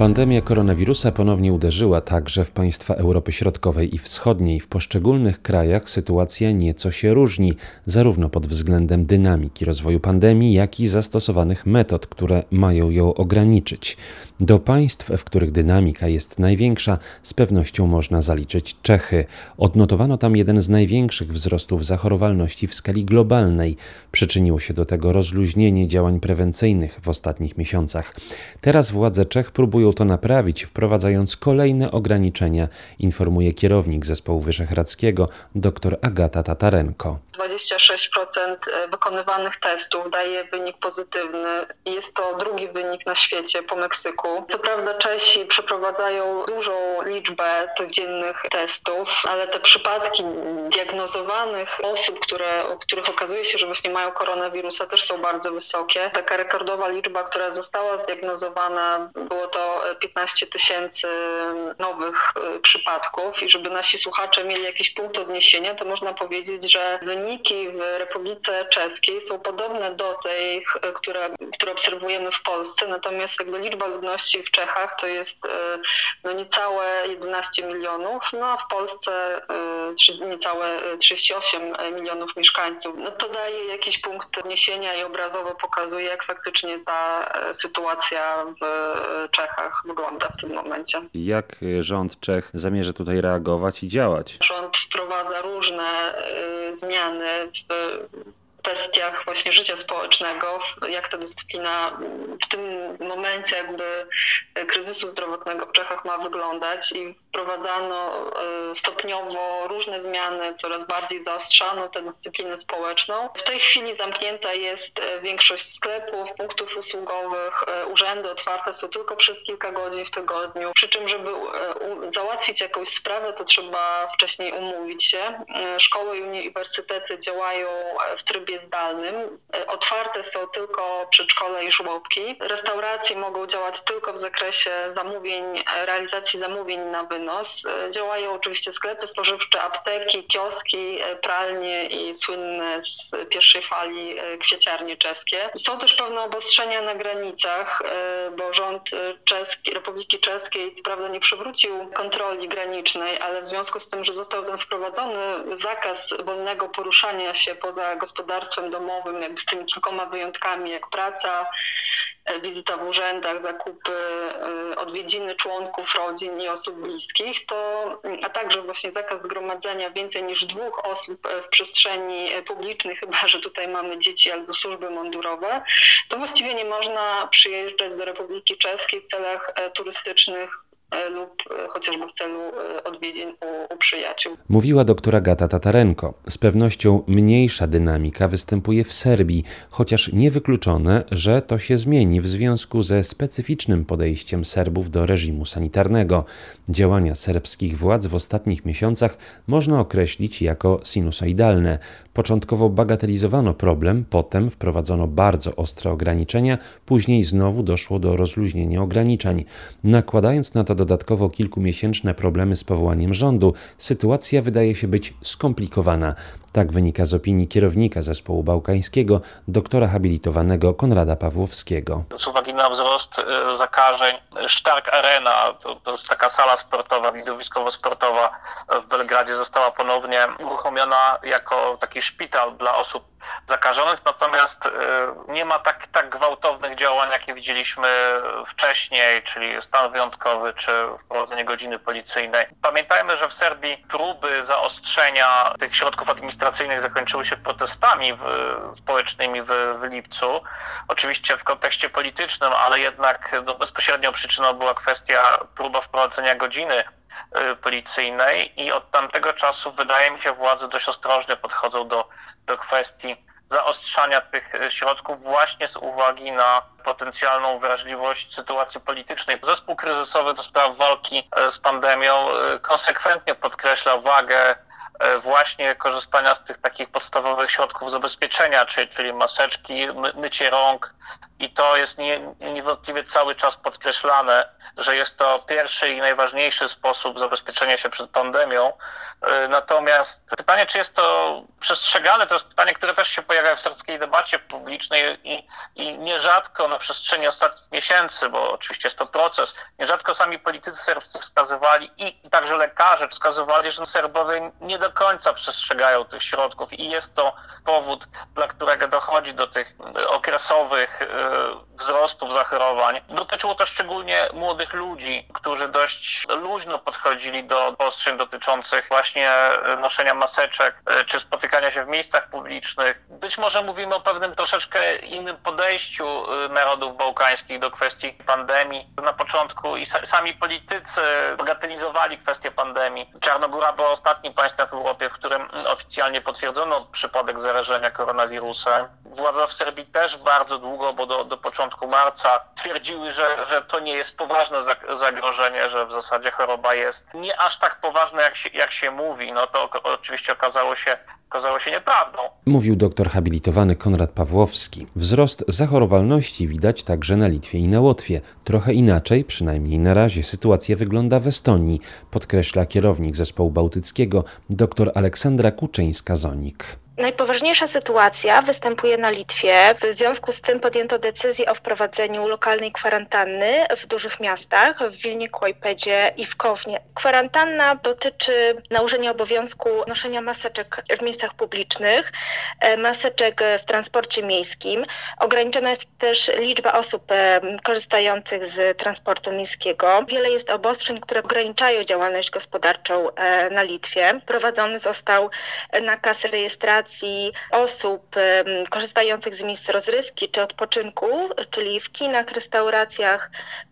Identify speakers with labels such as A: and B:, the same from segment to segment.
A: Pandemia koronawirusa ponownie uderzyła także w państwa Europy Środkowej i Wschodniej. W poszczególnych krajach sytuacja nieco się różni, zarówno pod względem dynamiki rozwoju pandemii, jak i zastosowanych metod, które mają ją ograniczyć. Do państw, w których dynamika jest największa, z pewnością można zaliczyć Czechy. Odnotowano tam jeden z największych wzrostów zachorowalności w skali globalnej. Przyczyniło się do tego rozluźnienie działań prewencyjnych w ostatnich miesiącach. Teraz władze Czech próbują to naprawić, wprowadzając kolejne ograniczenia, informuje kierownik zespołu wyszehradzkiego dr Agata Tatarenko.
B: 26% wykonywanych testów daje wynik pozytywny. Jest to drugi wynik na świecie po Meksyku. Co prawda Czesi przeprowadzają dużą liczbę tych dziennych testów, ale te przypadki diagnozowanych osób, które, u których okazuje się, że właśnie mają koronawirusa też są bardzo wysokie. Taka rekordowa liczba, która została zdiagnozowana, było to 15 tysięcy nowych y, przypadków i żeby nasi słuchacze mieli jakiś punkt odniesienia, to można powiedzieć, że wyniki w Republice Czeskiej są podobne do tych, y, które, które obserwujemy w Polsce, natomiast jakby liczba ludności w Czechach to jest y, no niecałe 11 milionów, no a w Polsce niecałe 38 milionów mieszkańców. No to daje jakiś punkt odniesienia i obrazowo pokazuje, jak faktycznie ta sytuacja w Czechach wygląda w tym momencie.
A: Jak rząd Czech zamierza tutaj reagować i działać?
B: Rząd wprowadza różne y, zmiany w kwestiach właśnie życia społecznego, jak ta dyscyplina w tym momencie jakby kryzysu zdrowotnego w Czechach ma wyglądać i wprowadzano e, stopniowo różne zmiany, coraz bardziej zaostrzano tę dyscyplinę społeczną. W tej chwili zamknięta jest e, większość sklepów, punktów usługowych, e, urzędy otwarte są tylko przez kilka godzin w tygodniu, przy czym żeby załatwić jakąś sprawę, to trzeba wcześniej umówić się. Szkoły i uniwersytety działają w trybie zdalnym. Otwarte są tylko przedszkole i żłobki. Restauracje mogą działać tylko w zakresie zamówień, realizacji zamówień na wynos. E, działają oczywiście sklepy spożywcze, apteki, kioski, pralnie i słynne z pierwszej fali kwieciarnie czeskie. Są też pewne obostrzenia na granicach, bo rząd czeski, Republiki Czeskiej co prawda nie przywrócił kontroli granicznej, ale w związku z tym, że został ten wprowadzony zakaz wolnego poruszania się poza gospodarstwem domowym, jakby z tymi kilkoma wyjątkami, jak praca, e, wizyta w urzędach, zakupy, e, odwiedziny członków rodzin i osób bliskich, to, a także właśnie zakaz zgromadzenia więcej niż dwóch osób w przestrzeni publicznej, chyba że tutaj mamy dzieci albo służby mundurowe, to właściwie nie można przyjeżdżać do Republiki Czeskiej w celach e, turystycznych. E, lub e, chociażby w celu e, odwiedzin u, u przyjaciół.
A: Mówiła doktora Gata Tatarenko. Z pewnością mniejsza dynamika występuje w Serbii, chociaż niewykluczone, że to się zmieni w związku ze specyficznym podejściem Serbów do reżimu sanitarnego. Działania serbskich władz w ostatnich miesiącach można określić jako sinusoidalne. Początkowo bagatelizowano problem, potem wprowadzono bardzo ostre ograniczenia, później znowu doszło do rozluźnienia ograniczeń. Nakładając na to dodatkowo kilkumiesięczne problemy z powołaniem rządu, sytuacja wydaje się być skomplikowana. Tak wynika z opinii kierownika zespołu bałkańskiego, doktora habilitowanego Konrada Pawłowskiego.
C: Z uwagi na wzrost e, zakażeń, Stark Arena, to, to jest taka sala sportowa, widowiskowo-sportowa w Belgradzie, została ponownie uruchomiona jako taki szpital dla osób zakażonych, natomiast y, nie ma tak, tak gwałtownych działań, jakie widzieliśmy wcześniej, czyli stan wyjątkowy czy wprowadzenie godziny policyjnej. Pamiętajmy, że w Serbii próby zaostrzenia tych środków administracyjnych zakończyły się protestami w, społecznymi w, w lipcu. Oczywiście w kontekście politycznym, ale jednak no, bezpośrednią przyczyną była kwestia próba wprowadzenia godziny y, policyjnej i od tamtego czasu wydaje mi się władze dość ostrożnie podchodzą do do kwestii zaostrzania tych środków właśnie z uwagi na potencjalną wrażliwość sytuacji politycznej. Zespół kryzysowy do spraw walki e, z pandemią konsekwentnie podkreśla wagę właśnie korzystania z tych takich podstawowych środków zabezpieczenia, czyli, czyli maseczki, my, mycie rąk, i to jest nie, niewątpliwie cały czas podkreślane, że jest to pierwszy i najważniejszy sposób zabezpieczenia się przed pandemią. E, natomiast pytanie, czy jest to przestrzegane, to jest pytanie, które też się pojawia w szerokiej debacie publicznej i, i nierzadko na przestrzeni ostatnich miesięcy, bo oczywiście jest to proces, nierzadko sami politycy serbscy wskazywali i także lekarze wskazywali, że Serbowie nie do końca przestrzegają tych środków i jest to powód, dla którego dochodzi do tych okresowych e, wzrostów zachorowań. Dotyczyło to szczególnie młodych ludzi, którzy dość luźno podchodzili do ostrzeń dotyczących właśnie noszenia maseczek e, czy spotykania się w miejscach publicznych. Być może mówimy o pewnym troszeczkę innym podejściu e, narodów bałkańskich do kwestii pandemii. Na początku i sami politycy bagatelizowali kwestię pandemii. Czarnogóra była ostatnim państwem w Europie, w którym oficjalnie potwierdzono przypadek zarażenia koronawirusem. Władze w Serbii też bardzo długo, bo do, do początku marca twierdziły, że, że to nie jest poważne zagrożenie, że w zasadzie choroba jest nie aż tak poważna, jak się, jak się mówi. No to oczywiście okazało się okazało się nieprawdą.
A: Mówił doktor habilitowany Konrad Pawłowski. Wzrost zachorowalności widać także na Litwie i na Łotwie. Trochę inaczej, przynajmniej na razie, sytuacja wygląda w Estonii, podkreśla kierownik zespołu bałtyckiego dr Aleksandra Kuczyńska-Zonik.
D: Najpoważniejsza sytuacja występuje na Litwie. W związku z tym podjęto decyzję o wprowadzeniu lokalnej kwarantanny w dużych miastach, w Wilnie, Kłajpedzie i w Kownie. Kwarantanna dotyczy nałożenia obowiązku noszenia maseczek w miejscach publicznych, e, maseczek w transporcie miejskim. Ograniczona jest też liczba osób e, korzystających z transportu miejskiego. Wiele jest obostrzeń, które ograniczają działalność gospodarczą e, na Litwie. Prowadzony został nakaz rejestracji osób korzystających z miejsc rozrywki czy odpoczynku, czyli w kinach, restauracjach,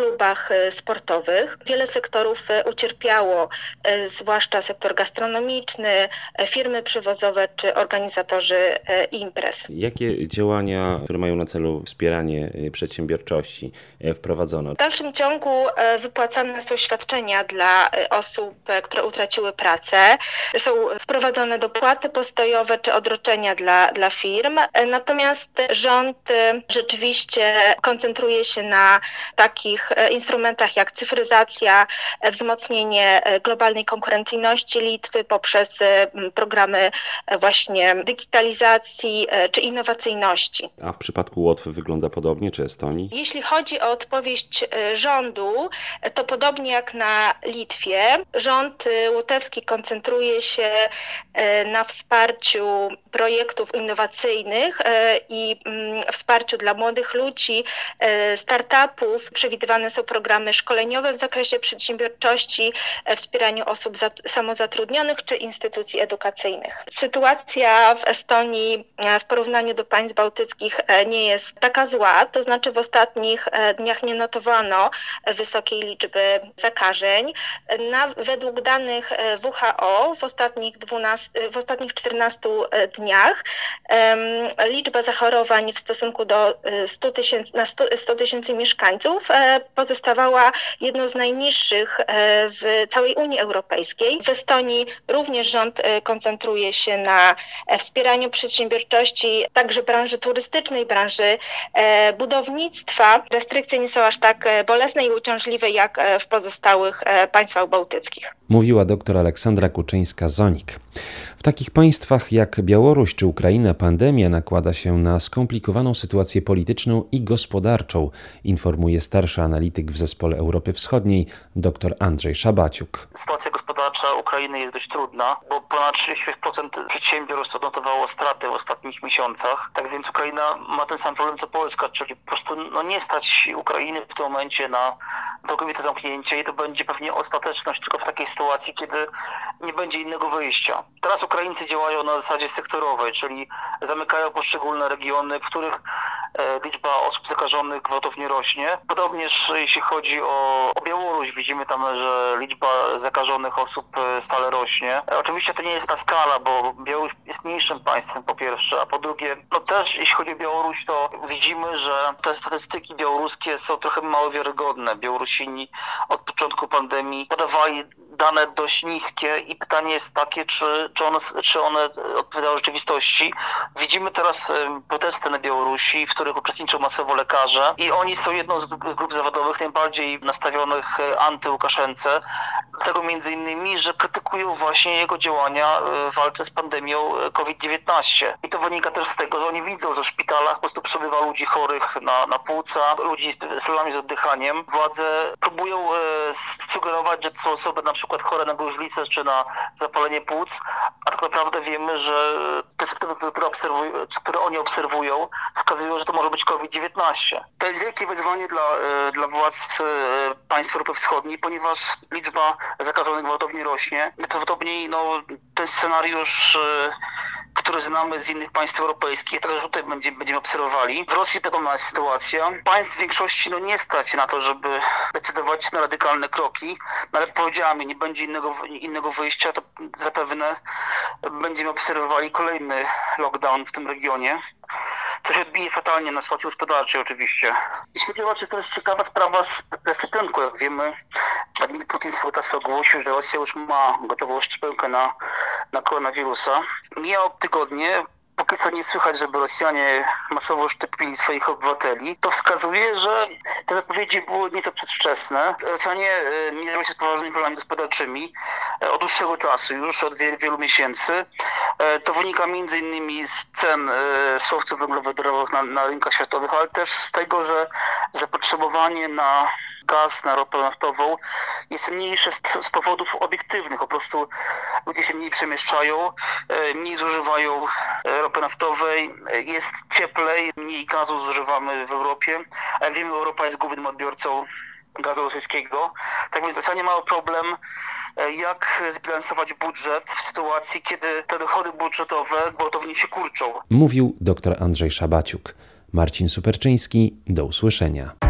D: klubach e, sportowych. Wiele sektorów e, ucierpiało, e, zwłaszcza sektor gastronomiczny, firmy przywozowe czy organizatorzy imprez.
E: Jakie działania, które mają na celu wspieranie przedsiębiorczości wprowadzono?
D: W dalszym ciągu wypłacane są świadczenia dla osób, które utraciły pracę. Są wprowadzone dopłaty postojowe czy odroczenia dla, dla firm. Natomiast rząd e, rzeczywiście koncentruje się na takich e, instrumentach jak cyfryzacja, e, wzmocnienie globalnej konkurencyjności Litwy poprzez programy właśnie digitalizacji czy innowacyjności.
E: A w przypadku Łotwy wygląda podobnie, czy Estonii?
D: Jeśli chodzi o odpowiedź rządu, to podobnie jak na Litwie, rząd łotewski koncentruje się na wsparciu projektów innowacyjnych e, i mm, wsparciu dla młodych ludzi, e, startupów. Przewidywane są programy szkoleniowe w zakresie przedsiębiorczości, e, wspieraniu osób samozatrudnionych czy instytucji edukacyjnych. Sytuacja w Estonii w porównaniu do państw bałtyckich nie jest taka zła, to znaczy w ostatnich dniach nie notowano wysokiej liczby zakażeń. Na, według danych WHO w ostatnich, 12, w ostatnich 14 dniach liczba zachorowań w stosunku do 100 y, tysięcy, na 100 tysięcy mieszkańców e, pozostawała jedną z najniższych e, w całej Unii Europejskiej. W Estonii również rząd e, koncentruje się na wspieraniu przedsiębiorczości, także branży turystycznej, branży budownictwa. Restrykcje nie są aż tak bolesne i uciążliwe jak w pozostałych państwach bałtyckich.
A: Mówiła dr Aleksandra Kuczyńska-Zonik. W takich państwach jak Białoruś czy Ukraina pandemia nakłada się na skomplikowaną sytuację polityczną i gospodarczą, informuje starszy analityk w Zespole Europy Wschodniej dr Andrzej Szabaciuk.
F: Sytuacja gospodarcza Ukrainy jest dość trudna, bo ponad 30% przedsiębiorstw odnotowało straty w ostatnich miesiącach. Tak więc Ukraina ma ten sam problem co Polska, czyli po prostu no, nie stać Ukrainy w tym momencie na całkowite zamknięcie i to będzie pewnie ostateczność tylko w takiej sytuacji, kiedy nie będzie innego wyjścia. Teraz Ukraińcy działają na zasadzie sektorowej, czyli zamykają poszczególne regiony, w których e, liczba osób zakażonych gwałtownie rośnie. Podobnież jeśli chodzi o, o Białoruś, widzimy tam, że liczba zakażonych osób e, stale rośnie. E, oczywiście to nie jest ta skala, bo Białoruś jest mniejszym państwem po pierwsze, a po drugie, no też jeśli chodzi o Białoruś, to widzimy, że te statystyki białoruskie są trochę mało wiarygodne. Białorusini od początku pandemii podawali dane dość niskie i pytanie jest takie, czy, czy, one, czy one odpowiadają rzeczywistości. Widzimy teraz protesty na Białorusi, w których uczestniczą masowo lekarze i oni są jedną z grup zawodowych najbardziej nastawionych e, antyłukaszence. Dlatego między innymi, że krytykują właśnie jego działania w walce z pandemią COVID-19. I to wynika też z tego, że oni widzą, że w szpitalach po prostu przebywa ludzi chorych na, na płuca, ludzi z problemami z oddychaniem. Władze próbują e, sugerować, że są osoby na przykład chore na gruźlicę czy na zapalenie płuc, tak naprawdę wiemy, że te symptomy, które, które oni obserwują, wskazują, że to może być COVID-19. To jest wielkie wyzwanie dla, e, dla władz e, państw Europy Wschodniej, ponieważ liczba zakażonych gwałtownie rośnie. Najprawdopodobniej no, ten scenariusz które znamy z innych państw europejskich, także tutaj będziemy, będziemy obserwowali. W Rosji podobna jest sytuacja. Państw większości no, nie stać na to, żeby decydować na radykalne kroki, no, ale powiedziałem, nie będzie innego, innego wyjścia, to zapewne będziemy obserwowali kolejny lockdown w tym regionie co się odbije fatalnie na sytuacji gospodarczej oczywiście. Jeśli chodzi o to jest ciekawa sprawa z, ze szczepionką. Jak wiemy, Władimir Putin swego czasu ogłosił, że Rosja już ma gotową szczepionkę na, na koronawirusa. Mijało tygodnie, póki co nie słychać, żeby Rosjanie masowo szczepili swoich obywateli, to wskazuje, że te zapowiedzi były nieco przedwczesne. Rosjanie e, mierzyły się z poważnymi problemami gospodarczymi e, od dłuższego czasu, już od wielu, wielu miesięcy. E, to wynika innymi z cen surowców węglowodorowych na, na rynkach światowych, ale też z tego, że zapotrzebowanie na gaz, na ropę naftową jest mniejsze z, z powodów obiektywnych. Po prostu ludzie się mniej przemieszczają, mniej zużywają ropy naftowej, jest cieplej, mniej gazu zużywamy w Europie, a jak wiemy Europa jest głównym odbiorcą gazu rosyjskiego. Tak więc Rosjanie mają problem, e, jak zbilansować budżet w sytuacji, kiedy te dochody budżetowe gwałtownie się kurczą.
A: Mówił dr Andrzej Szabaciuk. Marcin Superczyński, do usłyszenia.